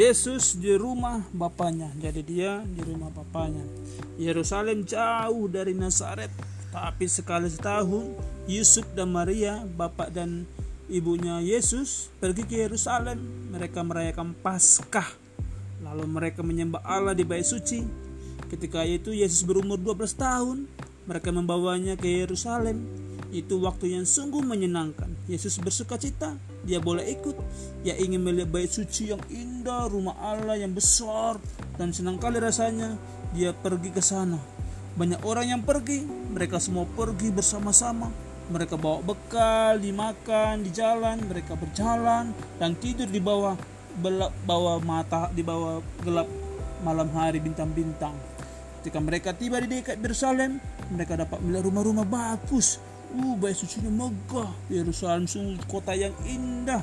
Yesus di rumah bapaknya. Jadi dia di rumah bapaknya. Yerusalem jauh dari Nazaret, tapi sekali setahun Yusuf dan Maria, bapak dan ibunya Yesus pergi ke Yerusalem. Mereka merayakan Paskah. Lalu mereka menyembah Allah di bait suci. Ketika itu Yesus berumur 12 tahun. Mereka membawanya ke Yerusalem. Itu waktu yang sungguh menyenangkan. Yesus bersuka cita dia boleh ikut. Dia ingin melihat bait suci yang indah, rumah Allah yang besar, dan senang kali rasanya dia pergi ke sana. Banyak orang yang pergi, mereka semua pergi bersama-sama. Mereka bawa bekal, dimakan di jalan, mereka berjalan dan tidur di bawah bawah mata di bawah gelap malam hari bintang-bintang. Ketika mereka tiba di dekat Yerusalem, mereka dapat melihat rumah-rumah bagus Uh, bait sucinya megah. Yerusalem sungguh kota yang indah.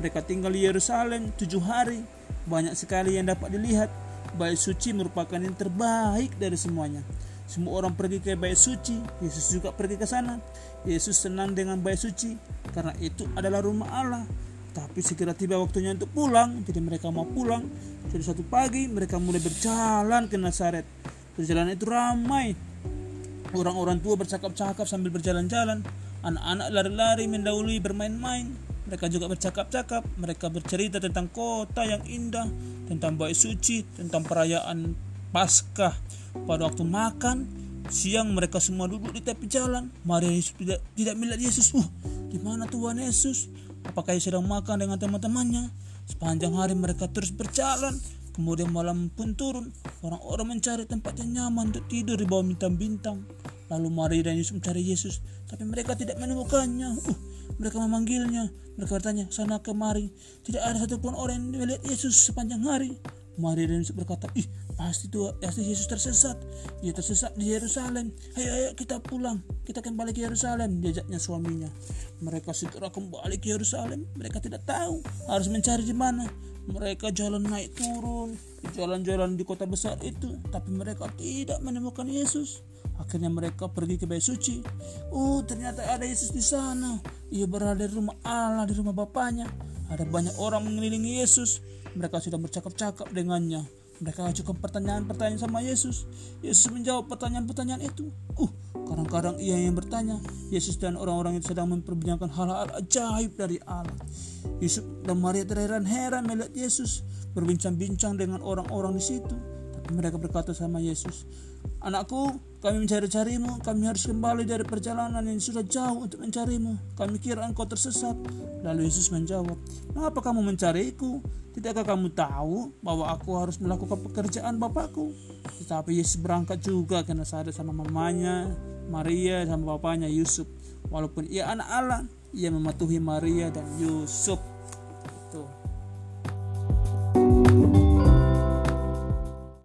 Mereka tinggal di Yerusalem tujuh hari. Banyak sekali yang dapat dilihat. Bait suci merupakan yang terbaik dari semuanya. Semua orang pergi ke bait suci. Yesus juga pergi ke sana. Yesus senang dengan bait suci karena itu adalah rumah Allah. Tapi segera tiba waktunya untuk pulang. Jadi mereka mau pulang. Jadi satu pagi mereka mulai berjalan ke Nazaret. Perjalanan itu ramai Orang-orang tua bercakap-cakap sambil berjalan-jalan. Anak-anak lari-lari mendahului bermain-main. Mereka juga bercakap-cakap. Mereka bercerita tentang kota yang indah, tentang bait suci, tentang perayaan Paskah. Pada waktu makan, siang mereka semua duduk di tepi jalan. Maria Yesus tidak, tidak melihat Yesus. Uh, di mana Tuhan Yesus? Apakah ia sedang makan dengan teman-temannya? Sepanjang hari mereka terus berjalan. Kemudian malam pun turun. Orang-orang mencari tempat yang nyaman untuk tidur di bawah bintang-bintang. Lalu Maria dan Yusuf mencari Yesus, tapi mereka tidak menemukannya. Uh, mereka memanggilnya. Mereka bertanya, sana kemari. Tidak ada satupun orang yang melihat Yesus sepanjang hari. Maria dan Yusuf berkata, ih pasti tuh pasti Yesus tersesat. Dia tersesat di Yerusalem. Ayo, ayo kita pulang. Kita kembali ke Yerusalem. Diajaknya suaminya. Mereka segera kembali ke Yerusalem. Mereka tidak tahu harus mencari di mana mereka jalan naik turun jalan-jalan di kota besar itu tapi mereka tidak menemukan Yesus akhirnya mereka pergi ke bait suci oh ternyata ada Yesus di sana ia berada di rumah Allah di rumah Bapaknya ada banyak orang mengelilingi Yesus mereka sudah bercakap-cakap dengannya mereka ajukan pertanyaan-pertanyaan sama Yesus. Yesus menjawab pertanyaan-pertanyaan itu. Uh, kadang-kadang ia yang bertanya. Yesus dan orang-orang itu sedang memperbincangkan hal-hal ajaib dari Allah. Yusuf dan Maria terheran-heran melihat Yesus berbincang-bincang dengan orang-orang di situ. Mereka berkata sama Yesus, Anakku, kami mencari-carimu, kami harus kembali dari perjalanan yang sudah jauh untuk mencarimu. Kami kira engkau tersesat. Lalu Yesus menjawab, Mengapa kamu mencariku? Tidakkah kamu tahu bahwa aku harus melakukan pekerjaan Bapakku? Tetapi Yesus berangkat juga karena sadar sama mamanya, Maria sama bapaknya Yusuf. Walaupun ia anak Allah, ia mematuhi Maria dan Yusuf.